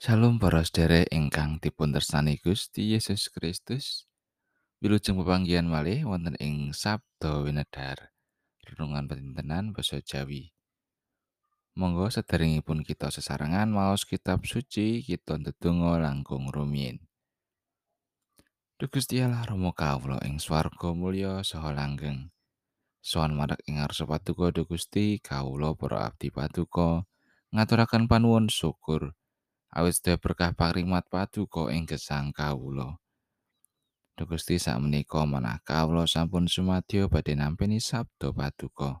Shalom para sedherek ingkang dipun tresnani Gusti Yesus Kristus. Wilujeng pepanggihan malih wonten ing Sabda Winedhar. Renungan Pintenan basa Jawi. Monggo sederengipun kita sesarengan maos kitab suci kita ndedonga langkung rumiyin. Duh Gusti Allah Rama kawula ing swarga mulya saha langgeng. Soan marek ing ngarsa paduka Duh Gusti kawula para abdi paduka ngaturaken panuwun syukur. Awit sedaya berkah pangrimat paduka ing gesang. Duh Gusti sakmenika manah kawula sampun sumadyo badhe nampi sabda paduka.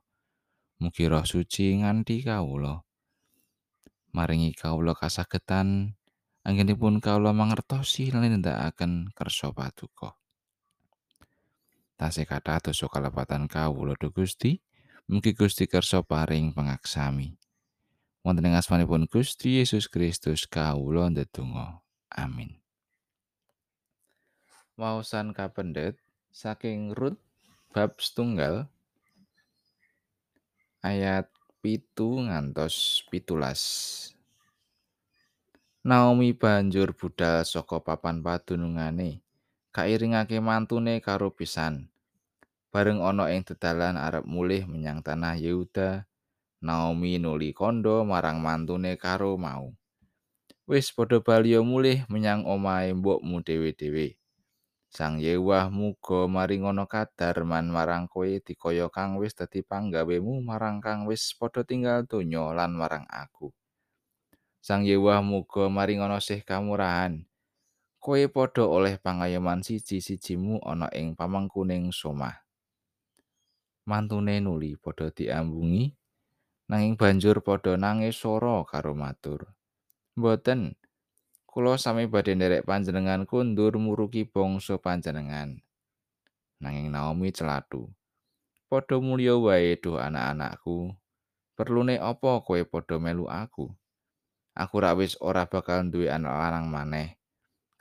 Mugi roh suci nganti kawula. Maringi kawula kasagedan anggenipun kawula mangertosi lan nindakaken kersa paduka. Tasih kathah dosa kalepatan Duh Gusti. Mugi Gusti kersa paring pangaksami. Wonten ing asmanipun Gusti Yesus Kristus kawula ndedonga. Amin. Waosan kapendet saking Rut bab setunggal ayat pitu ngantos pitulas. Naomi banjur budal saka papan padunungane, kairingake mantune karo pisan. Bareng ana ing dedalan arep mulih menyang tanah Yehuda, Naomi nuli kondo marang mantune karo mau. Wis padha baliyo mulih menyang omahe mbokmu dhewe-dhewe. Sang Yewah muga maringono kadar man marang kowe dikaya kang wis dadi panggawemu marang kang wis padha tinggal donya lan marang aku. Sang Yewah muga maringono sih kamurahan. Kowe padha oleh pangayoman siji-sijimu ana ing pamangkuning somah. Mantune nuli padha diambungi nanging banjur padha nangis sora karo matur. Mboten, kula sami badhe nderek panjenengan kundur muruki bangsa panjenengan. Nanging Naomi celatu. Padha mulya wae duh anak-anakku. Perlune apa kowe padha melu aku? Aku ra wis ora bakal duwe anak lanang maneh.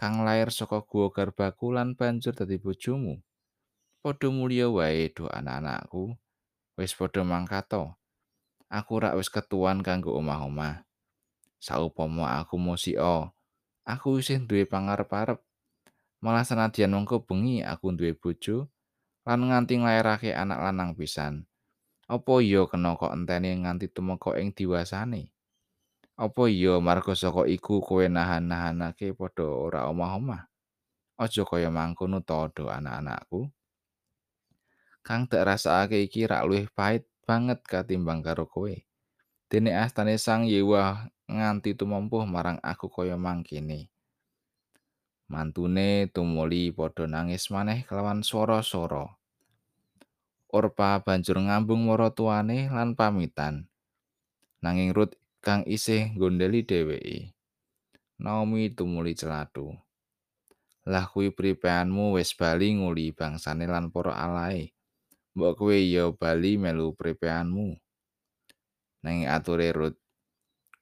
Kang lair saka guwa garbaku lan banjur dadi bojomu. Padha mulya wae duh anak-anakku. Wis padha mangkato. Aku rak wis ketuan kanggo omah-omah. Saupama aku musika, aku isih duwe pangarep-arep. Malah senadyan mengko bengi aku duwe bojo lan nganti nglairake anak lanang pisan. Apa iya kena kok enteni nganti tumeka ing diwasane? Apa iya marga saka iku kowe nahan-nahanake padha ora omah-omah? Aja kaya mangkono to, anak-anakku. Kang tak rasakake iki rak luwih pait banget katimbang karo kowe. Dene astane Sang Yewa nganti tumempuh marang aku kaya mangkene. Mantune tumuli padha nangis maneh kelawan swara-swara. Orpa banjur ngambung mara tuane lan pamitan. Nanging Rut kang isih gondeli dheweke. Naomi tumuli celatu. Lah kuwi pripeanmu wis bali nguli bangsane lan para alae. Mbok kowe ya bali melu prepeanmu nanging ature rut.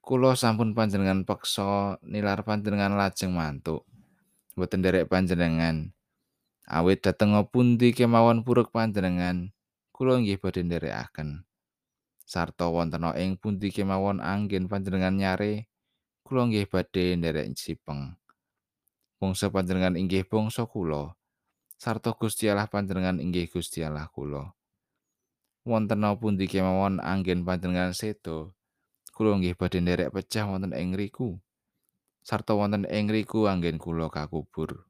Kula sampun panjenengan peksa nilar panjenengan lajeng mantuk. Mboten derek panjenengan. Awit dhateng pundi kemawon puruk panjenengan kula nggih badhe nderekaken sarta wonten ing pundi kemawon anggen panjenengan nyare kula nggih badhe nderek sipeng. Bangsa panjenengan inggih bangsa kula sarta Gusti Allah panjenengan inggih Gusti Allah kula. Wonten pundi kemawon anggen panjenengan sedo, kula nggih badhe nderek pecah wonten ing riku. Sarta wonten ing riku anggen kula kakubur.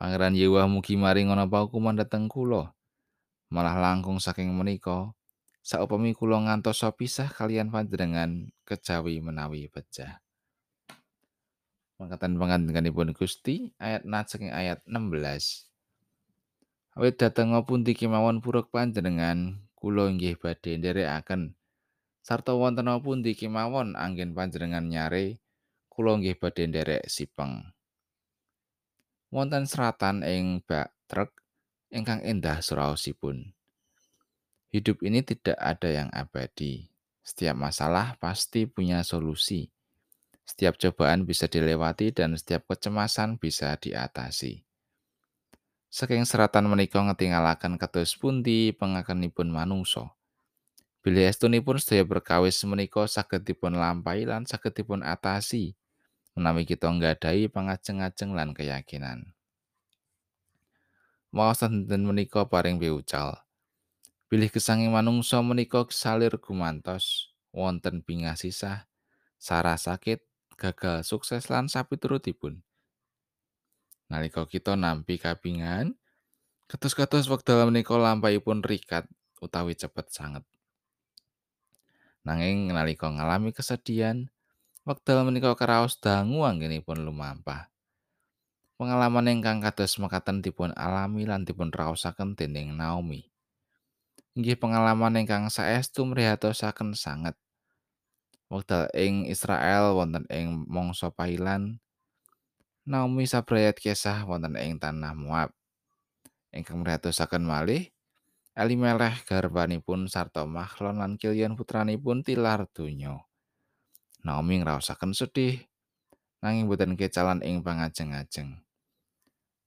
Pangeran Yewa mugi maring ana paukuman dhateng kula. Malah langkung saking menika, saupami kula ngantos pisah kalian panjenengan kejawi menawi pecah. Mangkatan pangandikanipun Gusti ayat saking ayat 16. Awit dhateng pundi kemawon puruk panjenengan kula inggih badhe nderekaken sarta wonten pundi kemawon anggen panjenengan nyare kula inggih badhe nderek sipeng. Wonten seratan ing bak truk ingkang endah suraosipun. Hidup ini tidak ada yang abadi. Setiap masalah pasti punya solusi. Setiap cobaan bisa dilewati dan setiap kecemasan bisa diatasi. Saking seratan menika ngetingalaken kados pundi pengakenipun manungsa. Bilih estunipun sedaya perkawis menika saged dipun lampahi lan saged dipun atasi menawi kita nggadahi pangajeng-ajeng lan keyakinan. Maos dinten menika paring piucal. Bilih gesanging manungsa menika salir gumantos wonten bingasisah, sarah sakit, gagal sukses lan sapiturutipun. Nalika kita nampi kabingan, kados-kados wekdal menika lampahipun rikat utawi cepet sanget. Nanging nalika ngalami kesedihan, wekdal menika karaos dangu anggenipun lumampah. Pengalaman ingkang kados mekaten dipun alami lan dipun raosaken dening Naomi. Inggih pengalaman ingkang saestu mrihatosaken sanget. Wekdal ing Israel wonten ing mangsa pailan, Naomi sabrayat kisah wonten ing tanah Moab. Ingkang mrihatosaken malih Elimelech garbanipun sarta Mahlon lan Kilian putranipun tilar donya. Naomi ngraosaken sedih nanging boten kecalan ing pangajeng-ajeng.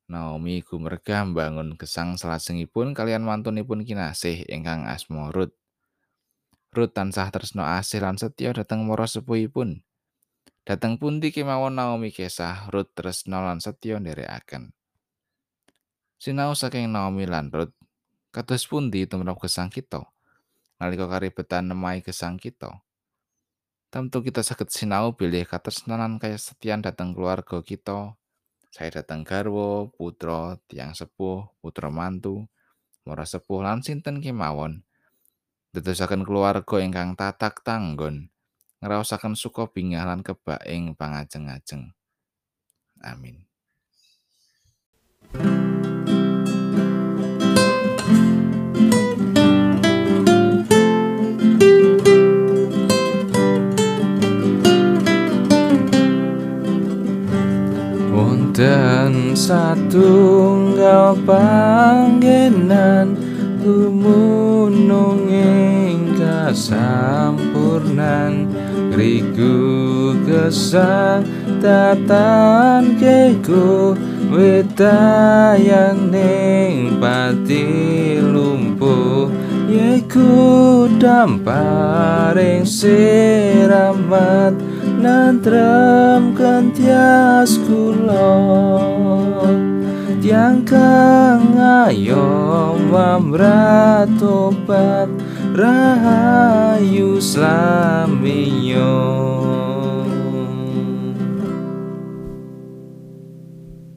Naomi gumregah mbangun gesang salajengipun kalian mantunipun kinasih ingkang asma Ruth. Ruth tansah tresna asih lan setya dhateng para sepuhipun. Dhateng pundi kemawon Naomi kesah Ruth tresna lan setya nderekaken. Sinau saking Naomi lan Ruth kados pundi tumrap gesang kita nalika karibetan nemahi gesang kita tentu kita saged sinau bilih katresnanan kaya setian datang keluarga kita saya datang garwo putra tiang sepuh putra mantu mora sepuh lan sinten kemawon dedosaken keluarga ingkang tatak tanggon ngraosaken suka bingah lan kebak ing pangajeng-ajeng. Amin. Dan satunggal panggenan gumunung ing kasampurnan. Riku gesang tatan keku wetayang ning pati lumpuh. Yeku damparing siramat nantrem kentias kula. Tiang kang ayo mamratobat rahayu slaminyo